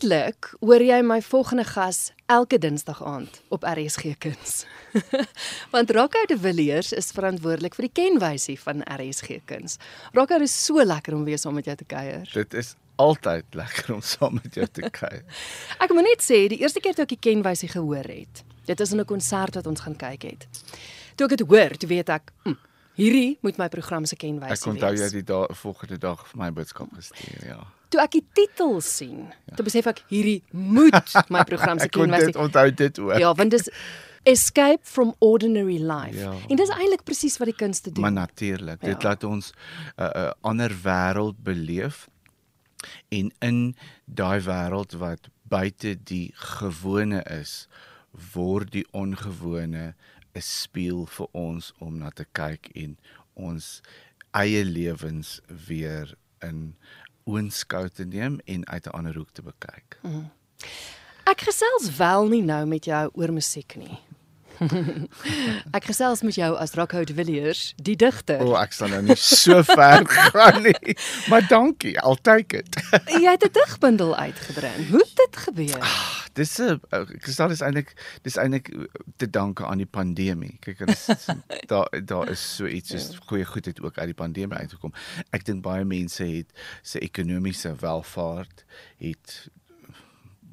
Uiteindelik hoor jy my volgende gas elke Dinsdag aand op RSG Kuns. Want Rocco de Villiers is verantwoordelik vir die kenwysie van RSG Kuns. Rocco is so lekker om weer saam met jou te kuier. Dit is altyd lekker om saam met jou te kuier. ek moet net sê, die eerste keer toe ek die kenwysie gehoor het, dit is in 'n konsert wat ons gaan kyk het. Toe ek dit hoor, toe weet ek, hm, hierdie moet my program se kenwysie wees. Ek onthou jy die dae volgende dag vir my boodskap gestuur, ja. Toe ek die titel sien, ja. toe besef ek hierdie moet my program se Ek kon kenwysie dit onthou dit ook. Ja, want dis escape from ordinary life. Ja. En dis eintlik presies wat die kunste doen. Maar natuurlik, dit Ja. laat ons 'n uh, uh, ander wêreld beleef. En in daai wêreld wat buite die gewone is, word die ongewone 'n spieël vir ons om na te kyk en ons eie lewens weer in oënskou te neem en uit 'n ander hoek te bekyk. Ek gesels wel nie nou met jou oor musiek nie. ek gesels met jou as Rocco de Villiers, die digter. O, oh, ek sal nou nie so ver gaan nie. Maar dankie, I'll take it. Jy het 'n digbundel uitgebring. Hoe het dit gebeur? Dis 'n ek sê dis eintlik dis eintlik te danke aan die pandemie. Kyk, dit is daar daar is so iets soos goeie goed het ook uit die pandemie uitgekom. Ek dink baie mense het se ekonomiese welvaart het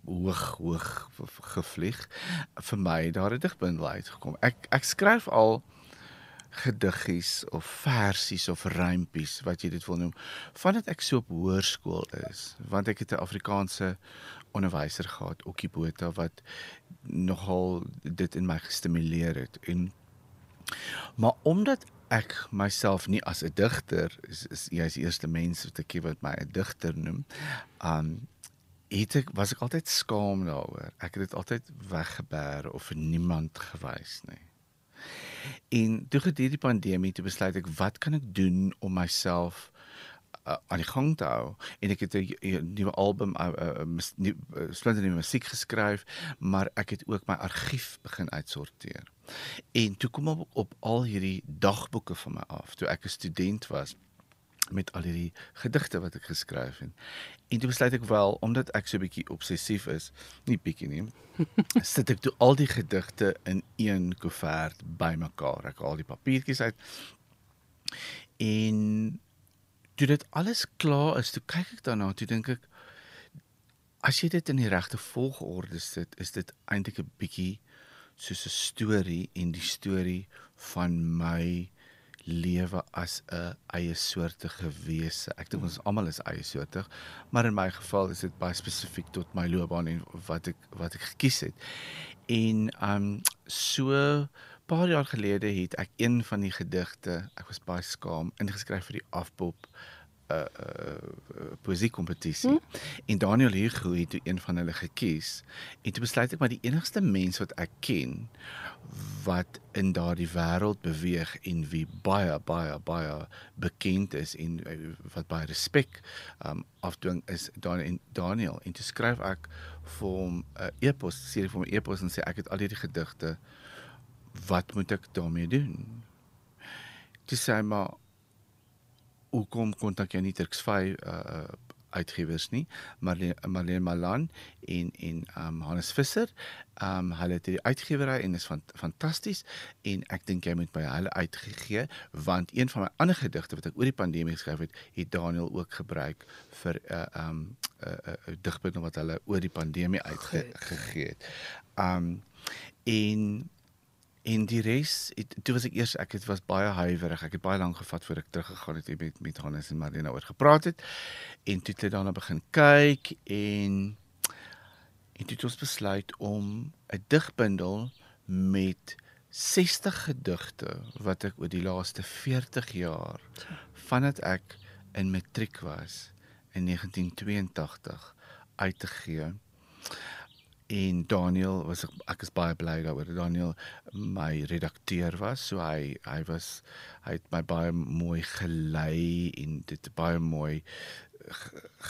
hoog hoog gevlieg. Vir my daar het digbundel uitgekom. Ek ek skryf al gediggies of versies of rympies wat jy dit wil noem vandat ek so op hoërskool is want ek het 'n Afrikaanse onderwyser gehad Okkie Botha wat nogal dit in my gestimuleer het en maar omdat ek myself nie as 'n digter is, is jy's die eerste mens wat ek wat my 'n digter noem um het ek was ek altyd skaam daaroor? Ek het dit altyd weggeberg of vir niemand gewys nie En toe gedurende die pandemie toe besluit ek wat kan ek doen om myself uh, aan die gang te hou? En ek het 'n uh, nuwe album 'n uh, uh, uh, splinter nuwe musiek geskryf maar ek het ook my argief begin uitsorteer. En toe kom op op al hierdie dagboeke van my af toe ek 'n student was met al hierdie gedigte wat ek geskryf het. En toe besluit ek wel omdat ek so 'n bietjie obsessief is, nie bietjie nie. sit ek toe al die gedigte in een koevert bymekaar. Ek haal die papiertjies uit. En toe dit alles klaar is, toe kyk ek daarna, toe dink ek as jy dit in die regte volgorde sit, is dit eintlik 'n bietjie soos 'n storie en die storie van my lewe as 'n eie soortige wese. Ek dink ons almal is eie soortig, maar in my geval is dit baie spesifiek tot my loopbaan en wat ek wat ek gekies het. En um so paar jaar gelede het ek een van die gedigte, ek was baie skaam, ingeskryf vir die afpop 'n uh, uh, poesiekompetisie. Hmm? En Daniel Hugo het toe een van hulle gekies. En toe besluit ek maar die enigste mens wat ek ken wat in daardie wêreld beweeg en wie baie baie baie bekend is en wat baie respek um afdwing is Daniel en Daniel en toe skryf ek vir hom 'n uh, e-pos, stuur vir hom 'n e-pos en sê ek het al hierdie gedigte wat moet ek daarmee doen? Toe sê hy maar hoekom kontak jy nie Turks 5 uh uitgewers nie? Marlene Marlene Malan en en um Hannes Visser. Um hulle het die uitgewery en is van fantasties en ek dink jy moet by hulle uitgegee want een van my ander gedigte wat ek oor die pandemie geskryf het het Daniel ook gebruik vir 'n uh, um 'n uh, uh, uh, digbundel wat hulle oor die pandemie uitgegee het. Um en En die res, het, toe was ek eers ek het was baie huiwerig. Ek het baie lank gevat voor ek teruggegaan het en met met Hannes en Marlena oor gepraat het. En toe het hulle daarna begin kyk en en toe het ons besluit om 'n digbundel met 60 gedigte wat ek oor die laaste 40 jaar vandat ek in matriek was in 1982 uit te gee en Daniel was ek, is baie bly daaroor. Daniel my redakteur was, so hy hy was hy het my baie mooi gelei en dit baie mooi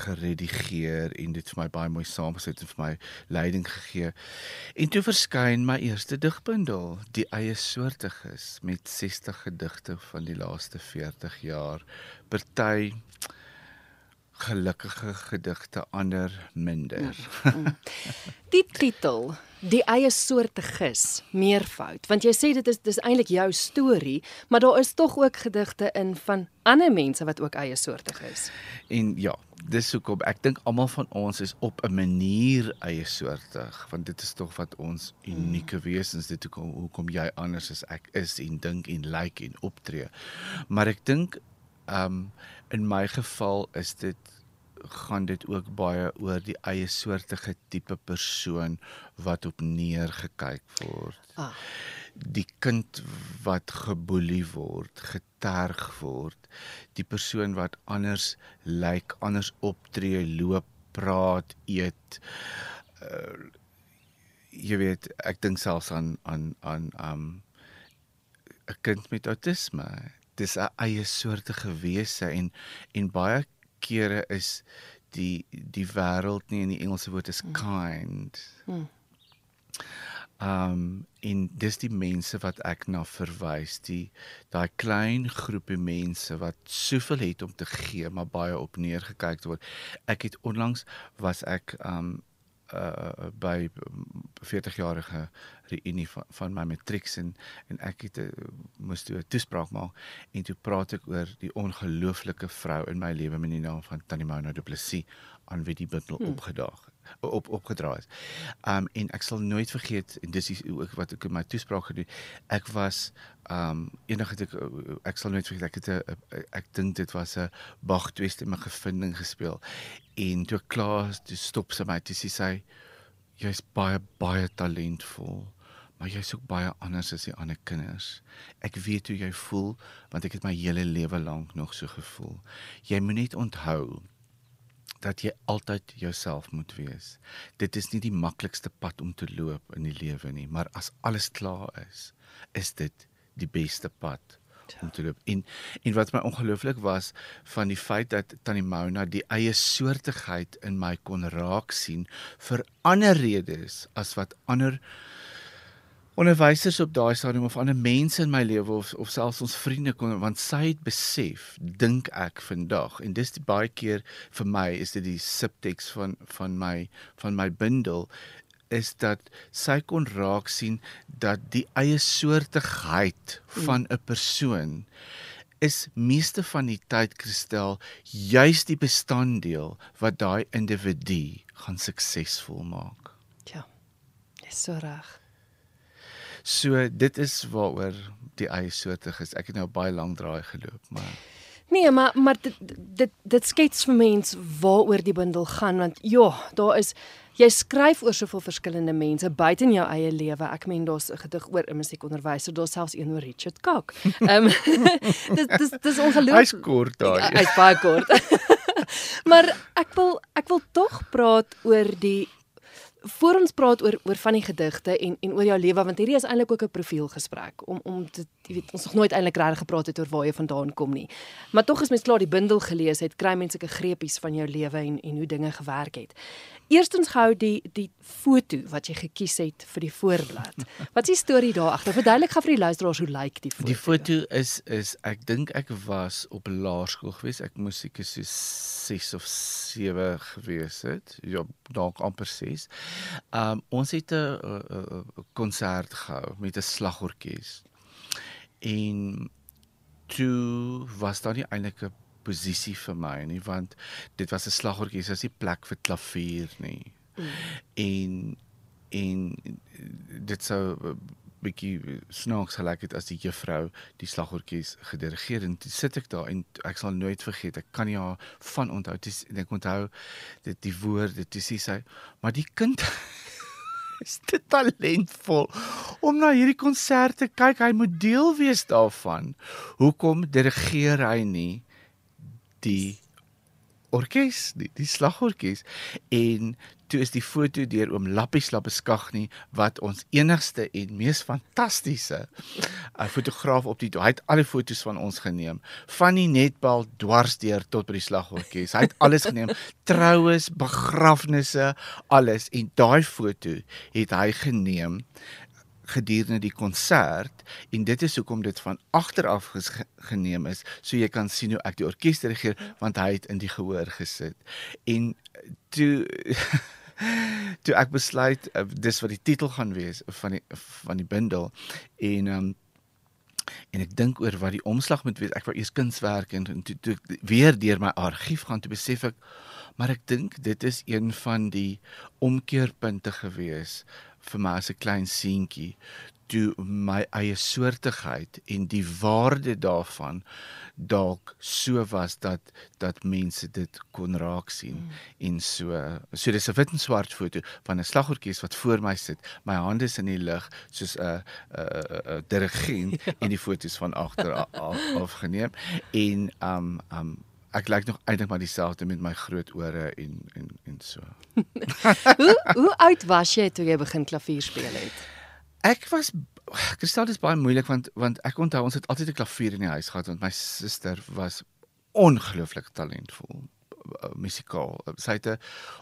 geredigeer en dit vir my baie mooi saamgesit en vir my leiding gegee. En toe verskyn my eerste digbundel, die eie soortiges met 60 gedigte van die laaste 40 jaar. Party gelukkige gedigte, ander minder. Die titel, die eie soorte gis, meervoud, want jy sê dit is dis eintlik jou storie, maar daar is tog ook gedigte in van ander mense wat ook eie soortig is. En ja, dis hoekom ek dink almal van ons is op 'n manier eie soortig, want dit is tog wat ons unieke wesens dit hoekom hoekom jy anders as ek is en dink en lyk like en optree. Maar ek dink um in my geval is dit gaan dit ook baie oor die eie soortige tipe persoon wat op neergekyk word. Ah. Die kind wat geboelie word, geterg word, die persoon wat anders lyk, anders optree, loop, praat, eet. Uh, jy weet, ek dink selfs aan aan aan um 'n kind met autisme. Dis 'n eie soortige wese en en baie kere is die die wêreld nie in die Engelse woord is kind. Hmm. Um en dis die mense wat ek na verwys, die daai klein groepie mense wat soveel het om te gee, maar baie op neergekyk word. Ek het onlangs was ek um uh by 40 jarige reunie van, van my matrieks en en ek het uh, moes toe 'n toespraak maak en toe praat ek oor die ongelooflike vrou in my lewe met die naam van Tannie Mona Du Plessis aan wie die bindel hmm. opgedaag op opgedra is. Um en ek sal nooit vergeet en dis ook wat ek in my toespraak gedoen. Ek was um het ek ek sal nooit vergeet ek het 'n ek dink dit was 'n Bach tweestemmige vinding gespeel. En toe klaar toe stop sy my toe sê sy jy's baie baie talentvol maar jy's ook baie anders as die ander kinders. Ek weet hoe jy voel want ek het my hele lewe lank nog so gevoel. Jy moet net onthou dat jy altyd jouself moet wees. Dit is nie die maklikste pad om te loop in die lewe nie, maar as alles klaar is, is dit die beste pad om te loop. En en wat my ongelooflik was van die feit dat Tannie Mona die eie soortigheid in my kon raak sien vir ander redes as wat ander onderwysers op daai stadium of ander mense in my lewe of of selfs ons vriende kon want sy het besef dink ek vandag en dis die baie keer vir my is dit die subtext van van my van my bundel is dat sy kon raak sien dat die eie soortigheid van 'n persoon is meeste van die tyd kristel juis die bestanddeel wat daai individu gaan suksesvol maak. Ja. Dis so reg. So dit is waaroor die eie soortig is. Ek het nou baie lank draai geloop, maar Nee, maar maar dit dit dit skets vir mens waaroor die bundel gaan want ja, daar is jy skryf oor soveel verskillende mense buite in jou eie lewe. Ek meen daar's 'n gedig oor 'n musiekonderwyser, daar's selfs een oor Richard Kak. Ehm um, dis dis dis ongelooflik. Hy's kort daai. Ja, hy's baie kort. maar ek wil ek wil tog praat oor die voor ons praat oor oor van die gedigte en en oor jou lewe want hierdie is eintlik ook 'n profielgesprek om om dit jy weet ons nog nooit eintlik reg gepraat het oor waar jy vandaan kom nie. Maar tog is mens klaar die bundel gelees het, kry mense 'n greepies van jou lewe en en hoe dinge gewerk het. Eerstens gehou die die foto wat jy gekies het vir die voorblad. Wat is die storie daar agter? Verduidelik gou vir die luisteraars hoe lyk die foto? Die foto is is ek dink ek was op laerskool gewees. Ek moes seker so 6 of 7 gewees het. Ja, dalk amper 6. Um ons het 'n konsert gehou met 'n slagorkes. En toe was daar nie eintlik 'n posisie vir my nie want dit was 'n slagorkes, dis nie plek vir klavier nie. Mm. En en dit sou bietjie snaaks gelyk het as die juffrou die slagorkes gedirigeer en toe sit ek daar en ek sal nooit vergeet ek kan nie haar van onthou dis ek onthou dit die woord dit is sy maar die kind is te talentvol om na hierdie konserte kyk. Hy moet deel wees daarvan. Hoekom dirigeer hy nie die orkes, die, die slagorkes en toe is die foto deur oom Lappie Slappeskag nie wat ons enigste en mees fantastiese uh, fotograaf op die hy het al die foto's van ons geneem. Van die netbal dwarsdeur tot by die slagorkes. Hy het alles geneem. Troues begrafnisse alles. En daai foto het hy geneem gedurende die konsert en dit is hoekom dit van agter af geneem is so jy kan sien hoe ek die orkes dirigeer want hy het in die gehoor gesit. En toe toe ek besluit uh, dis wat die titel gaan wees van die van die bundel en um, en ek dink oor wat die omslag moet wees ek wou eers kunswerk en toe, toe weer deur my argief gaan toe besef ek maar ek dink dit is een van die omkeerpunte gewees vir my as 'n klein seentjie toe my eie soortigheid en die waarde daarvan dalk so was dat dat mense dit kon raak sien mm. en so so dis 'n wit en swart foto van 'n slagorkes wat voor my sit my hande is in die lug soos 'n 'n dirigent ja. en die foto's van agter afgeneem en um um ek lyk nog eintlik maar dieselfde met my groot ore en en en so. hoe hoe oud was jy toe jy begin klavier speel het? Ek was Kristal is baie moeilik want want ek onthou ons het altyd 'n klavier in die huis gehad want my suster was ongelooflik talentvol uh, musikaal. Sy het 'n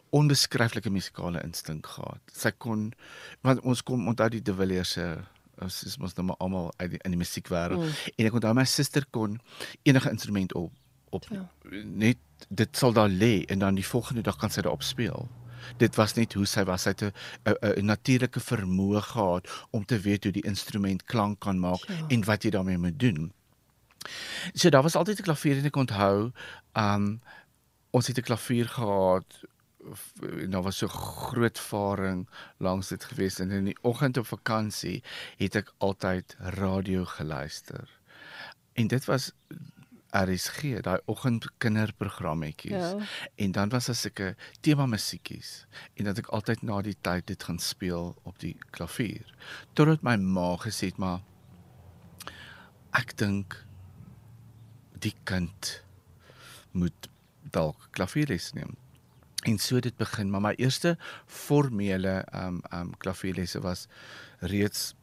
onbeskryflike musikale instink gehad. Sy kon want ons kom onthou die De Villiers se ons is mos nou almal uit die, in die musiekwêreld mm. en ek onthou my suster kon enige instrument op op ja. net dit sal daar lê en dan die volgende dag kan sy daarop speel. Dit was net hoe sy was. Sy het 'n natuurlike vermoë gehad om te weet hoe die instrument klank kan maak ja. en wat jy daarmee moet doen. So daar was altyd 'n klavier en ek onthou, um ons het 'n klavier gehad en daar was so groot varing langs dit gewees en in die oggend op vakansie het ek altyd radio geluister. En dit was RSG, daai oggend kinderprogrammetjies. Ja. En dan was daar seker tema musiekies en dat ek altyd na die tyd dit gaan speel op die klavier. Totdat my ma gesê het maar ek dink die kind moet dalk klavierles neem. En so dit begin, maar my eerste formele ehm um, ehm um, klavierlesse was reeds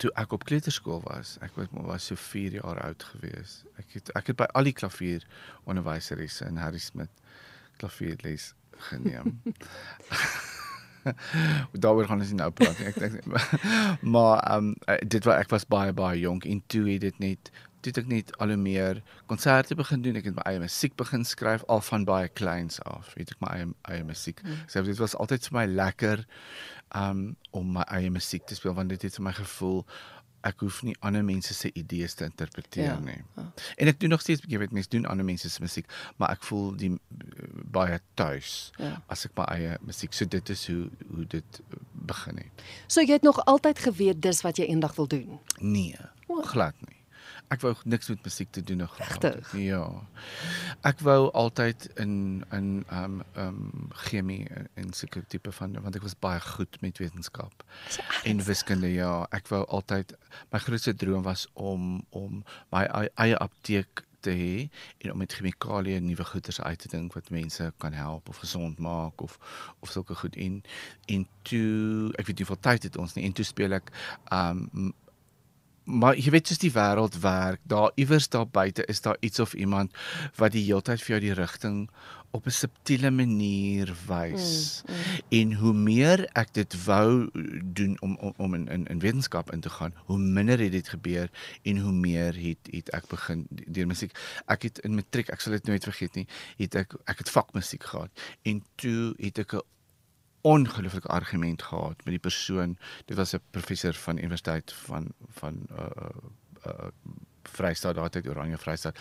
toe ek op kleuterskool was, ek was was so 4 jaar oud gewees. Ek het ek het by al die klavier onderwyseres in Harry Smith klavierles geneem. Daaroor gaan ons nie nou praat nie. Ek dink maar ehm um, dit was ek was baie baie jonk en toe het dit net toe ek net al hoe meer konserte begin doen. Ek het my eie musiek begin skryf al van baie kleins af. Weet ek my eie eie musiek. Mm. So dit was altyd vir my lekker um om my eie musiek te speel want dit het vir my gevoel ek hoef nie ander mense se idees te interpreteer ja, nie. Ja. En ek doen nog steeds jy weet mense doen ander mense se musiek, maar ek voel die baie tuis ja. as ek my eie musiek. So dit is hoe hoe dit begin het. So jy het nog altyd geweet dis wat jy eendag wil doen? Nee, glad nie ek wou niks met musiek te doen gehad het. Ja. Ek wou altyd in in ehm um, ehm um, chemie en sulke tipe van want ek was baie goed met wetenskap. En wiskunde ja, ek wou altyd my grootste droom was om om my eie apteek te hê en om met chemikalieë nuwe goeders uit te dink wat mense kan help of gesond maak of of sulke goed in en toe ek weet nie hoeveel tyd het ons nie en toe speel ek um maar jy weet soos die wêreld werk, daar iewers daar buite is daar iets of iemand wat die heeltyd vir jou die rigting op 'n subtiele manier wys. Mm, mm. En hoe meer ek dit wou doen om om, om in, in in wetenskap in te gaan, hoe minder het dit gebeur en hoe meer het het ek begin deur musiek. Ek het in matriek, ek sal dit nooit vergeet nie, het ek ek het vakmusiek gehad en toe het ek 'n ongelooflike argument gehad met die persoon. Dit was 'n professor van universiteit van van uh uh Vrystaat daar uit Oranje Vrystaat.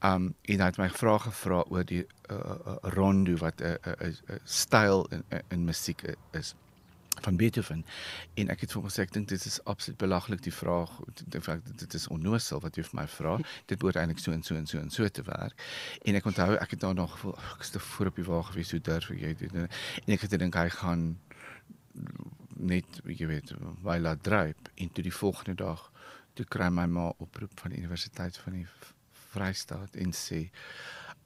Um en hy het my vrae gevra oor die uh, uh rondo wat 'n uh, uh, uh, styl in in musiek is van Beethoven. En ek het vir hom gesê ek dink dit is absoluut belaglik die vraag dit is onnoosel wat jy vir my vra. Dit behoort eintlik so en so en so en so te werk. En ek onthou ek het daar nog gevoel ek is te voor op die wa gewees hoe durf jy dit en ek het gedink hy gaan net jy weet laat dryp en toe die volgende dag toe kry my ma oproep van die universiteit van die Vrystaat en sê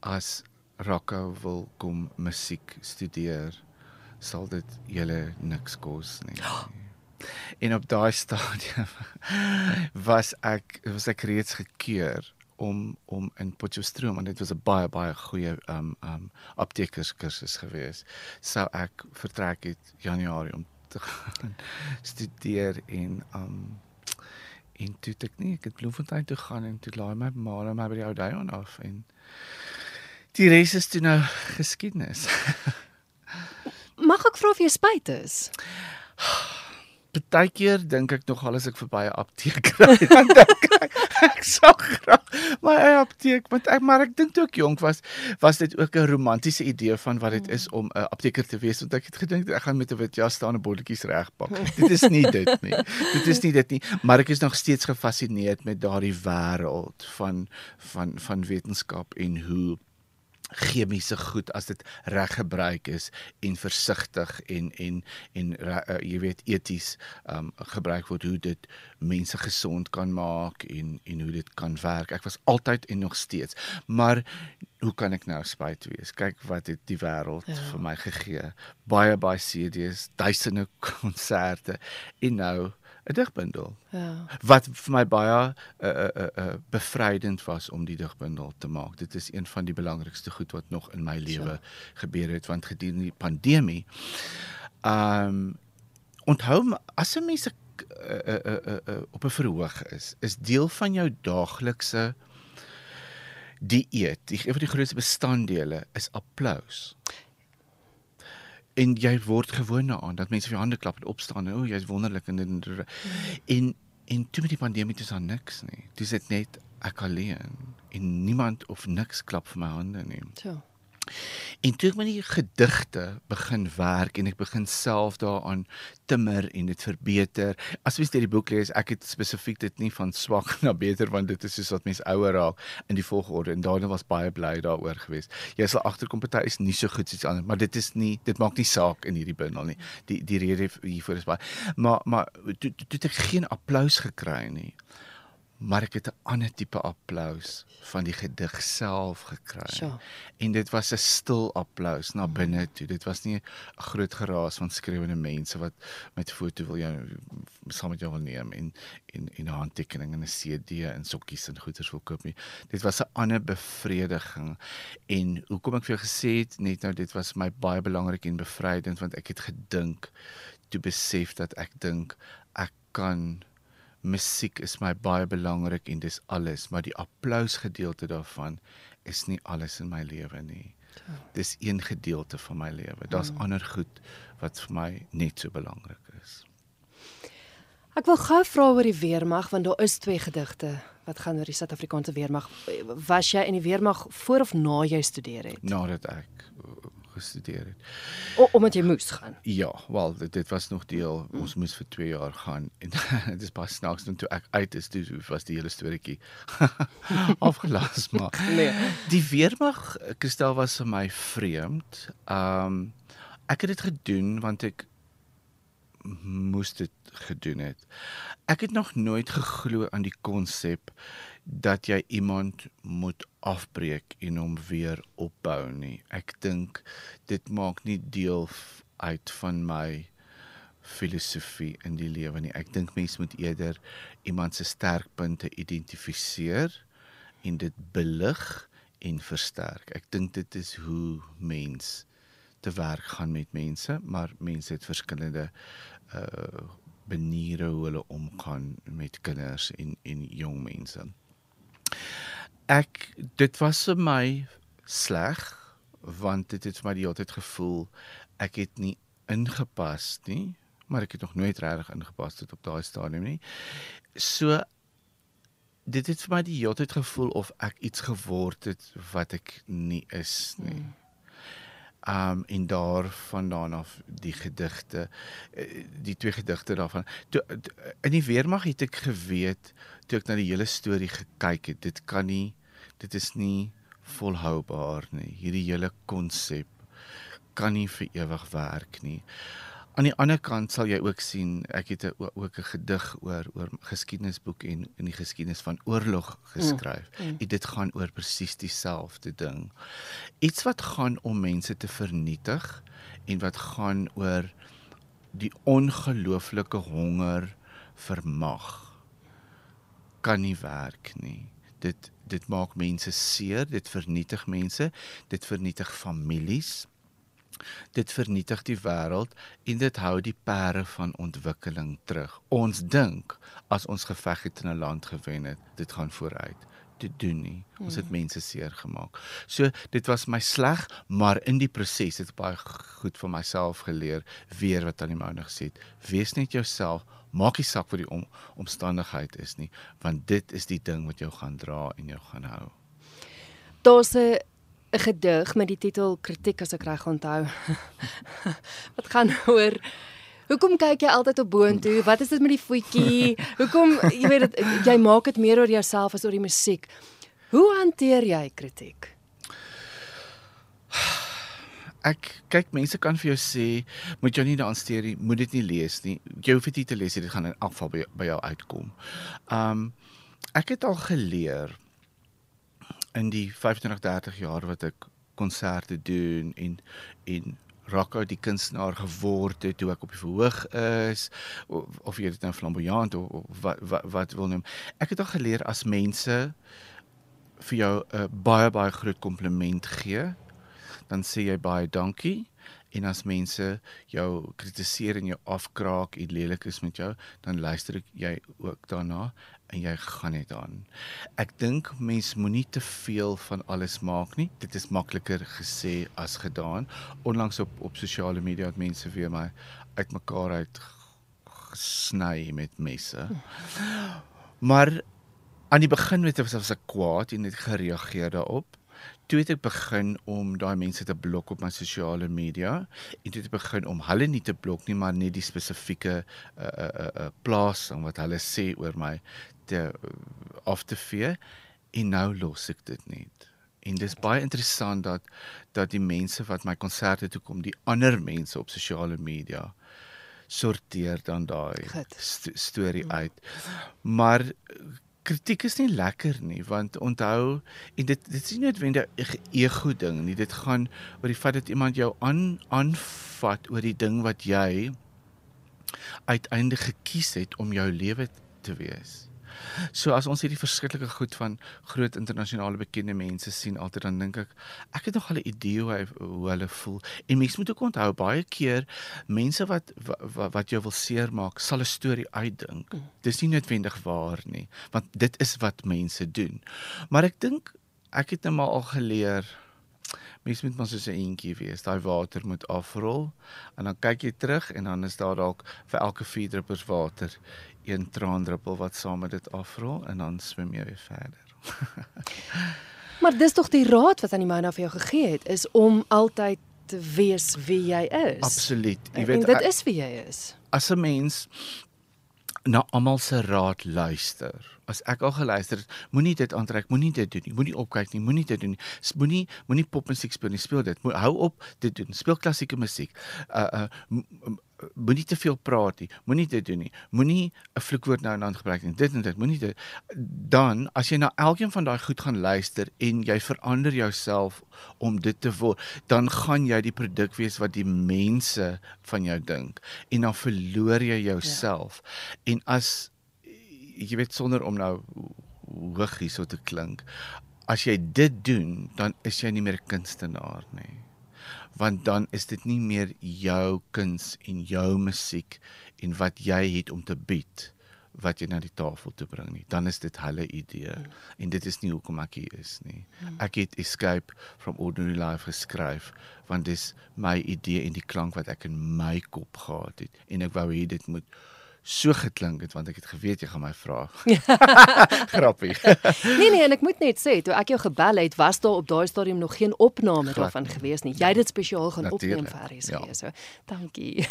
as Rocco wil kom musiek studeer sal dit julle niks kos nie. En op daai stadium was ek was ek reeds gekeur om om in Potchefstroom en dit was 'n baie baie goeie um um aptekerskursus gewees. Sou ek vertrek het Januarie om te gaan studeer en um en toe het ek nie ek het Bloemfontein toe gaan en toe laai my ma my by die ou Dion af en die res is toe nou geskiedenis. Mag ek vra of jy spyt is? Partykeer dink ek nogal as ek verby 'n apteek ry, dan dink ek ek sou graag my eie apteek, want ek maar ek dink toe ek jonk was, was dit ook 'n romantiese idee van wat dit is om 'n apteker te wees, want ek het gedink ek gaan met 'n wit jas staan en botteltjies regpak. Dit is nie dit nie. Dit is nie dit nie, maar ek is nog steeds gefassineerd met daardie wêreld van van van wetenskap en hoe chemiese goed as dit reg gebruik is en versigtig en en en uh, jy weet eties um gebruik word hoe dit mense gesond kan maak en en hoe dit kan werk. Ek was altyd en nog steeds. Maar hoe kan ek nou spyt wees? Kyk wat het die wêreld ja. vir my gegee. Baie baie CD's, duisende konserte en nou 'n digbundel. Ja. Wat vir my baie uh, uh, uh, uh, bevrydend was om die digbundel te maak. Dit is een van die belangrikste goed wat nog in my lewe ja. gebeur het want gedurende die pandemie um onthou as 'n mens 'n uh, uh, uh, uh, op 'n verhoog is, is deel van jou daaglikse dieet, die een van die grootste bestanddele is applous en jy word gewoond daaraan dat mense vir jou hande klap en opstaan en o, jy's wonderlik en en en, en toe met die pandemie dis aan niks nie. Dis net ek alleen en niemand of niks klap vir my hande nie. Ja. En toe ek met die gedigte begin werk en ek begin self daaraan timmer en dit verbeter. As jy deur die boek lees, ek het spesifiek dit nie van swak na beter want dit is soos wat mense ouer raak in die volgorde en daarna was baie bly daaroor geweest. Jy sal agterkom party is nie so goed soos ander, maar dit is nie dit maak nie saak in hierdie bundel nie. Die die rede hiervoor is baie maar maar toe toe het ek geen applous gekry nie maar ek het 'n ander tipe applous van die gedig self gekry. Sure. En dit was 'n stil applous na binne toe. Dit was nie 'n groot geraas van skreeuende mense wat met foto wil jou saam met jou wil neem en en en 'n handtekening en 'n CD en sokkies en goeders wil koop nie. Dit was 'n ander bevrediging. En hoekom ek vir jou gesê het net nou dit was my baie belangrik en bevrydend want ek het gedink toe besef dat ek dink ek kan musiek is my baie belangrik en dis alles, maar die applous gedeelte daarvan is nie alles in my lewe nie. Dis een gedeelte van my lewe. Daar's hmm. ander goed wat vir my net so belangrik is. Ek wil gou vra oor die weermag want daar is twee gedigte wat gaan oor die Suid-Afrikaanse weermag. Was jy in die weermag voor of na jy studeer het? Nadat ek gestudeer het. O, omdat jy moes gaan. Ja, wel dit, dit was nog deel. Mm. Ons moes vir 2 jaar gaan en dit is pas snaaks toe ek uit is toe was die hele storieetjie afgelas maar. Nee. Die weermag Kristel was vir my vreemd. Um ek het dit gedoen want ek moes dit gedoen het. Ek het nog nooit geglo aan die konsep dat jy iemand moet afbreek en hom weer opbou nie. Ek dink dit maak nie deel uit van my filosofie in die lewe nie. Ek dink mens moet eerder iemand se sterkpunte identifiseer en dit belig en versterk. Ek dink dit is hoe mens te werk gaan met mense, maar mense het verskillende uh maniere hoe hulle omgaan met kinders en en jong mense ek dit was vir my sleg want dit het vir my die hele tyd gevoel ek het nie ingepas nie maar ek het nog nooit regtig ingepas tot op daai stadium nie so dit het vir my die hele tyd gevoel of ek iets geword het wat ek nie is nie hmm. Um en daar vandaan af die gedigte eh, die twee gedigte daarvan toe in die weermag het ek geweet toe ek na die hele storie gekyk het dit kan nie dit is nie volhoubaar nie. Hierdie hele konsep kan nie vir ewig werk nie. Aan die ander kant sal jy ook sien, ek het ook 'n gedig oor oor geskiedenisboek en in die geskiedenis van oorlog geskryf. Mm, mm. Dit gaan oor presies dieselfde ding. Iets wat gaan om mense te vernietig en wat gaan oor die ongelooflike honger vir mag kan nie werk nie. Dit dit maak mense seer, dit vernietig mense, dit vernietig families. Dit vernietig die wêreld en dit hou die pere van ontwikkeling terug. Ons dink as ons geveg het in 'n land gewen het, dit gaan vooruit. Dit doen nie. Ons het mense seer gemaak. So dit was my sleg, maar in die proses het ek baie goed vir myself geleer weer wat aan die mounig gesê het. Wees net jouself. Maak nie saak wat die om, omstandigheid is nie, want dit is die ding wat jou gaan dra en jou gaan hou. Daar's 'n 'n gedig met die titel Kritiek as ek reg onthou. Wat gaan oor Hoekom kyk jy altyd op boontoe? Wat is dit met die voetjie? Hoekom jy weet dit jy maak dit meer oor jouself as oor die musiek. Hoe hanteer jy kritiek? Ek kyk mense kan vir jou sê moet jou nie daaraan steur nie, moet dit nie lees nie. Jy hoef dit nie te lees nie, dit gaan in geval by, by jou uitkom. Um ek het al geleer in die 25 30 jaar wat ek konserte doen en en Rocco die kunstenaar geword het toe ek op die verhoog is of, of jy dit nou flamboyant of, of wat wat wat wil noem. Ek het al geleer as mense vir jou 'n uh, baie baie groot kompliment gee dan sê jy baie dankie en as mense jou kritiseer en jou afkraak en lelik is met jou, dan luister ek jy ook daarna en jy gaan net aan. Ek dink mens moenie te veel van alles maak nie. Dit is makliker gesê as gedaan. Onlangs op op sosiale media het mense weer my uitmekaar uit gesny met messe. Maar aan die begin weet ek was ek kwaad en het gereageer daarop toe het ek begin om daai mense te blok op my sosiale media en toe het ek begin om hulle nie te blok nie maar net die spesifieke uh uh uh plaas en wat hulle sê oor my te uh, af te vee en nou los ek dit net. En dis baie interessant dat dat die mense wat my konserte toe kom, die ander mense op sosiale media sorteer dan daai st storie uit. Maar kritiek is nie lekker nie want onthou en dit dit is nie noodwendig 'n ego ding nie dit gaan oor die feit dat iemand jou aan aanvat oor die ding wat jy uiteindelik gekies het om jou lewe te wees. So as ons hierdie verskriklike goed van groot internasionale bekende mense sien, altyd dan dink ek, ek het nog al 'n idee hoe, hy, hoe hulle voel. En mense moet ook onthou baie keer mense wat wat, wat jou wil seermaak, sal 'n storie uitdink. Mm. Dis nie noodwendig waar nie, want dit is wat mense doen. Maar ek dink ek het nou maar al geleer Mens moet maar soos 'n eentjie wees. Daai water moet afrol en dan kyk jy terug en dan is daar dalk vir elke 4 druppels water een traandruppel wat saam met dit afrol en dan swem jy weer verder. maar dis tog die raad wat aan die Mona vir jou gegee het is om altyd te wees wie jy is. Absoluut. Jy weet dit is wie jy is. As 'n mens na almal se raad luister. As ek al geluister het, moenie dit aantrek, moenie dit doen nie, moenie opkyk nie, moenie dit doen nie. Moenie moenie popmusiek speel nie, speel dit. Mo hou op dit doen. Speel klassieke musiek. Uh uh moenie te veel praat nie. Moenie dit doen nie. Moenie 'n vloekwoord nou en dan gebruik nie. Dit en dit. Moenie dit. Dan as jy na elkeen van daai goed gaan luister en jy verander jouself om dit te word, dan gaan jy die produk wees wat die mense van jou dink en dan verloor jy jouself. Ja. En as jy weet sonder om nou hoog hierso te klink, as jy dit doen, dan is jy nie meer 'n kunstenaar nie want dan is dit nie meer jou kuns en jou musiek en wat jy het om te bied wat jy na die tafel toe bring nie dan is dit hulle idee mm. en dit is nie hoekom ek hier is nie mm. ek het escape from ordinary life geskryf want dis my idee en die klank wat ek in my kop gehad het en ek wou hê dit moet so geklink het want ek het geweet jy gaan my vra. Grappie. nee nee, en ek moet net sê toe ek jou gebel het, was daar op daai stadium nog geen opname Glad. daarvan gewees nie. Jy het dit spesiaal gaan Natuurlijk. opneem vir RSG. Ja. So, dankie.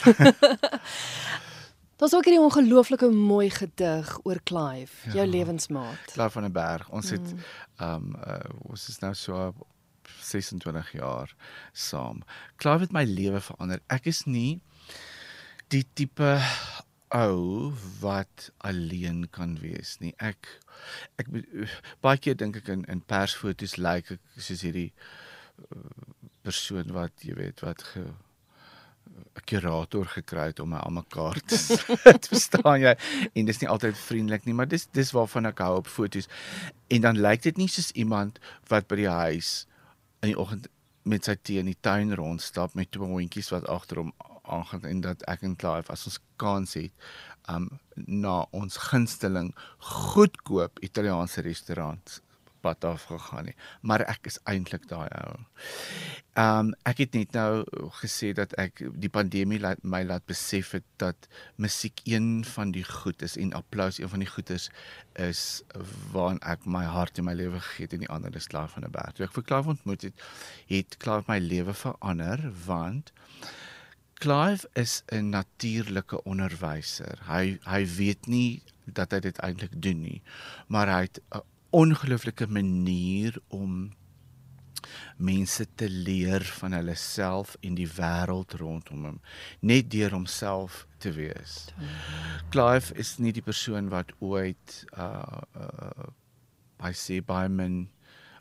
Daar's ook hierdie ongelooflike mooi gedig oor Clive, jou ja. lewensmaat. Clive van der Berg. Ons het mm. ehm um, uh, ons is nou so 26 jaar saam. Clive het my lewe verander. Ek is nie die tipe ou wat alleen kan wees nie. Ek ek baie keer dink ek in in persfoto's lyk like ek soos hierdie uh, persoon wat jy weet wat ge 'n kurator gekry het om my almekaar te verstaan jy en dis nie altyd vriendelik nie maar dis dis waarvan ek hou op foto's en dan lyk dit nie soos iemand wat by die huis in die oggend met sy tee in die tuin rondstap met twee hondjies wat agter hom aangaan en dat ek en Clive as ons kans het um na ons gunsteling goedkoop Italiaanse restaurant pad af gegaan nie maar ek is eintlik daai ou. Um ek het net nou gesê dat ek die pandemie laat my laat besef het dat musiek een van die goed is en applous een van die goedes is waarin ek my hart en my lewe gegee het en die ander is klaar van 'n berg. Toe ek vir Clive ontmoet het, het Clive my lewe verander want Clive is 'n natuurlike onderwyser. Hy hy weet nie dat hy dit eintlik doen nie, maar hy het 'n ongelooflike manier om mense te leer van hulle self en die wêreld rondom hom net deur homself te wees. Clive is nie die persoon wat ooit uh uh by sê by men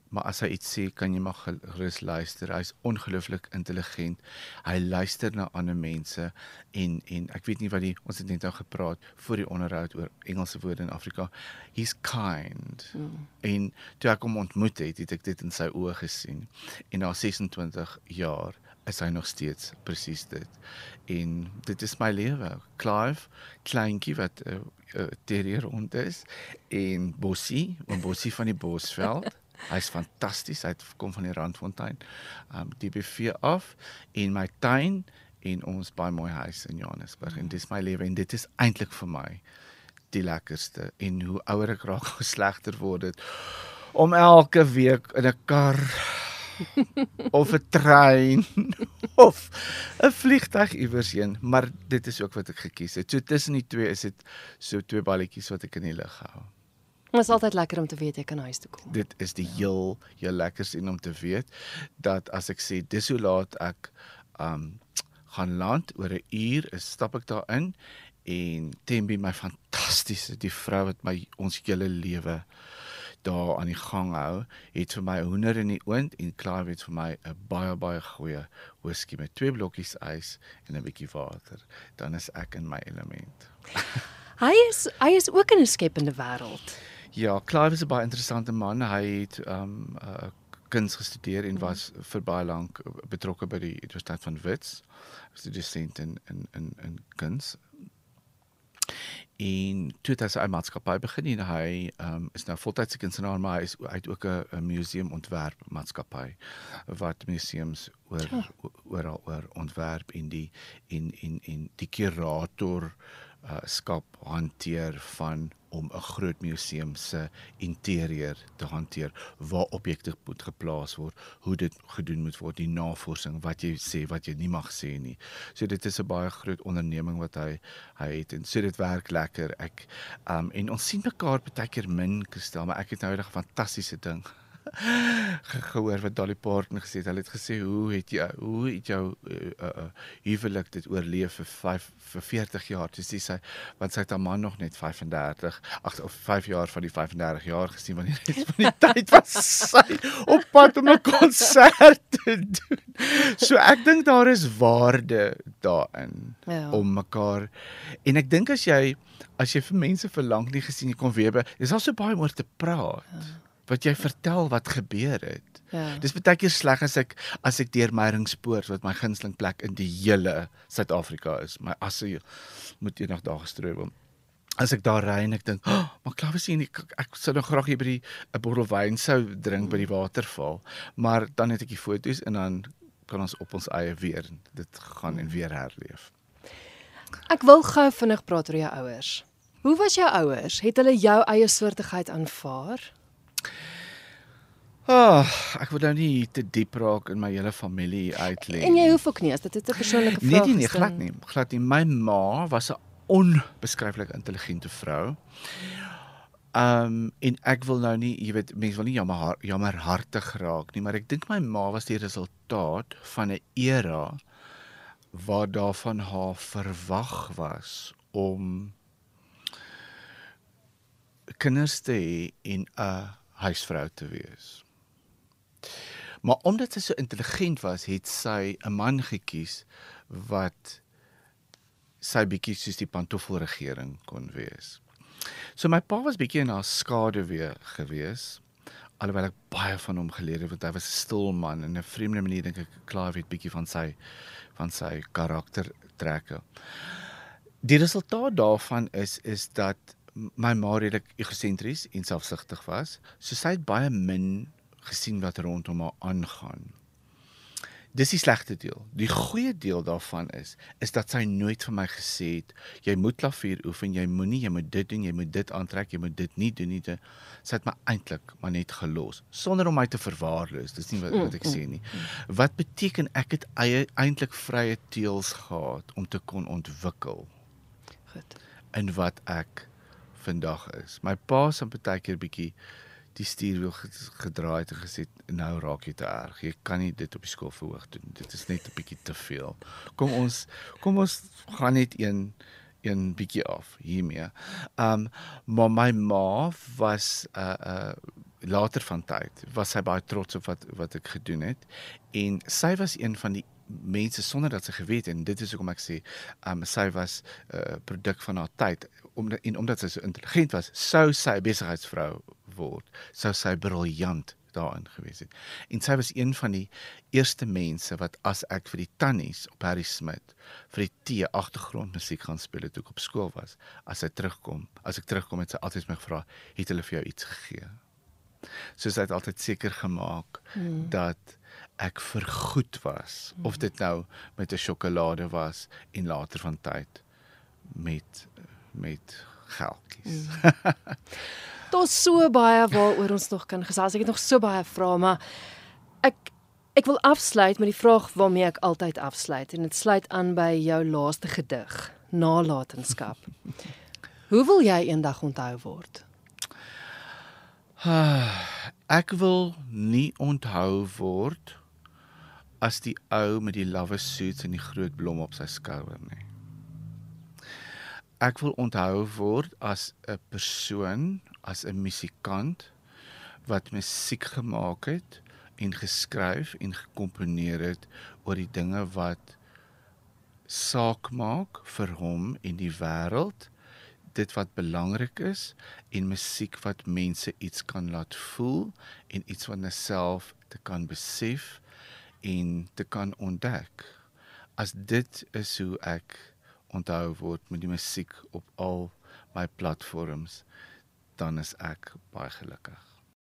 maar as hy iets sê, kan jy maar gerus luister. Hy's ongelooflik intelligent. Hy luister na ander mense en en ek weet nie wat die ons het net nou gepraat voor die onderhoud oor Engelse woorde in Afrika. He's kind. Mm. En toe ek hom ontmoet het, het ek dit in sy oë gesien. En na 26 jaar is hy nog steeds presies dit. En dit is my lewe. Clive, kleintjie wat 'n uh, uh, terrier rond is en Bossie, 'n Bossie van die Bosveld. Hy's fantasties. Hy kom van die Randfontein. Um DBV af in my tuin en ons baie mooi huis in Johannesburg. En dis my lewe en dit is eintlik vir my die lekkerste. En hoe ouer ek raak hoe slegter word dit. Om elke week in 'n kar of 'n trein of 'n vliegtuig iewers heen. Maar dit is ook wat ek gekies het. So tussen die twee is dit so twee balletjies wat ek in die lug hou Dit is altyd lekker om te weet jy kan huis toe kom. Dit is die heel heel lekkerste om te weet dat as ek sê dis hoe laat ek um gaan land oor 'n uur, is stap ek daarin en Tembi my fantastiese die vrou wat my ons hele lewe daar aan die gang hou, het vir my hoender in die oond en klaar weet vir my 'n baie baie goeie whisky met twee blokkies ys en 'n bietjie water. Dan is ek in my element. hy is hy is ook in 'n skepende wêreld. Ja, Clive is 'n baie interessante man. Hy het um uh, kuns gestudeer en was vir baie lank betrokke by die Universiteit van Wits. Hy's 'n dosent in in in in kuns. En toe het hy sy maatskappy begin en hy um is nou voltydse kunstenaar maar hy is hy het ook 'n museum ontwerp maatskappy wat museums oor oral oor ontwerp in die in in in die kurator uh skap hanteer van om 'n groot museum se interieur te hanteer waar objekte moet geplaas word, hoe dit gedoen moet word, die navorsing wat jy sê wat jy nie mag sê nie. So dit is 'n baie groot onderneming wat hy hy het en so dit werk lekker. Ek um en ons sien mekaar baie keer min gestel, maar ek het nou 'n fantastiese ding gehoor wat Dolly Parton gesê het. Hulle het gesê hoe het jy hoe het jou uh, uh, huwelik dit oorleef vir 5 vir 40 jaar? Dis sê sy want sy het haar man nog net 35 ag of 5 jaar van die 35 jaar gesien wanneer dit van die tyd was sy op pad om 'n konsert te doen. So ek dink daar is waarde daarin ja. om mekaar en ek dink as jy as jy vir mense verlang nie gesien jy kom weer, is daar so baie om oor te praat. Ja wat jy vertel wat gebeur het. Ja. Dis baie keer sleg as ek as ek deur Meiringspoort wat my gunsteling plek in die hele Suid-Afrika is. My asse moet eendag daar gestrooi word. As ek daar ry en ek dink, oh, "Maar klaar sien ek ek sou nog graag hier by die 'n bottel wyn sou drink by die waterval." Maar dan het ek die foto's en dan kan ons op ons eie weer dit gaan en weer herleef. Ek wil gou vinnig praat oor jou ouers. Hoe was jou ouers? Het hulle jou eie soortigheid aanvaar? Ah, oh, ek wil nou nie te diep raak in my hele familie uitlê. En jy hoef ook nie as dit 'n persoonlike vraag is. Nee, nee, glad nie. Glad nie. My ma was 'n onbeskryflik intelligente vrou. Ehm um, en ek wil nou nie, jy weet, mense wil nie jammer jammer hartig raak nie, maar ek dink my ma was die resultaat van 'n era waar daarvan haar verwag was om kinders te hê en 'n huisvrou te wees. Maar omdat sy so intelligent was, het sy 'n man gekies wat sy bietjie soos die pantoffelregering kon wees. So my pa was bietjie in haar skade weer gewees alhoewel ek baie van hom geleer het want hy was 'n stil man en 'n vreemde manier dink ek klaar weet bietjie van sy van sy karaktertrekke. Die resultaat daarvan is is dat my ma redelik egosentries en selfsugtig was. So sy het baie min gesien wat rondom haar aangaan. Dis die slegte deel. Die goeie deel daarvan is is dat sy nooit vir my gesê het jy moet klavier oefen, jy moenie, jy moet dit doen, jy moet dit aantrek, jy moet dit nie doen nie. Sy het my eintlik maar net gelos sonder om my te verwaarloos. Dis nie wat, wat ek sê nie. Wat beteken ek het eie eintlik vrye teels gehad om te kon ontwikkel. Goed. In wat ek vandag is. My pa se baie keer bietjie die stuurwiel gedraai het en gesê nou raak jy te erg. Jy kan nie dit op die skool verhoog doen. Dit is net 'n bietjie te veel. Kom ons kom ons gaan net een een bietjie af hiermee. Um maar my ma was 'n uh, 'n uh, later van tyd was sy baie trots op wat wat ek gedoen het en sy was een van die mense sonder dat sy geweet het en dit is hoekom ek sê um sy was 'n uh, produk van haar tyd omdat en omdat sy so intelligent was sou sy besigheidsvrou word, sou sy briljant daarin gewees het. En sy was een van die eerste mense wat as ek vir die tannies op Harry Smit vir die T agtergrondmusiek gaan speel het toe ek op skool was, as sy terugkom, as ek terugkom het sy altyd my gevra, "Het hulle vir jou iets gegee?" So sy het altyd seker gemaak hmm. dat ek vergoed was hmm. of dit nou met 'n sjokolade was en later van tyd met met geldjies. Hmm. Daar's so baie waaroor ons nog kan gesels. Ek het nog so baie vrae, maar ek ek wil afsluit met die vraag waarmee ek altyd afsluit en dit sluit aan by jou laaste gedig, Nalatenskap. Hoe wil jy eendag onthou word? Ek wil nie onthou word as die ou met die lawwe suits en die groot blom op sy skouer nie. Ek wil onthou word as 'n persoon as 'n musikant wat musiek gemaak het en geskryf en gekomponeer het oor die dinge wat saak maak vir hom en die wêreld dit wat belangrik is en musiek wat mense iets kan laat voel en iets wat hulle self te kan besef en te kan ontdek. As dit is hoe ek onthou word met die musiek op al my platforms dan is ek baie gelukkig.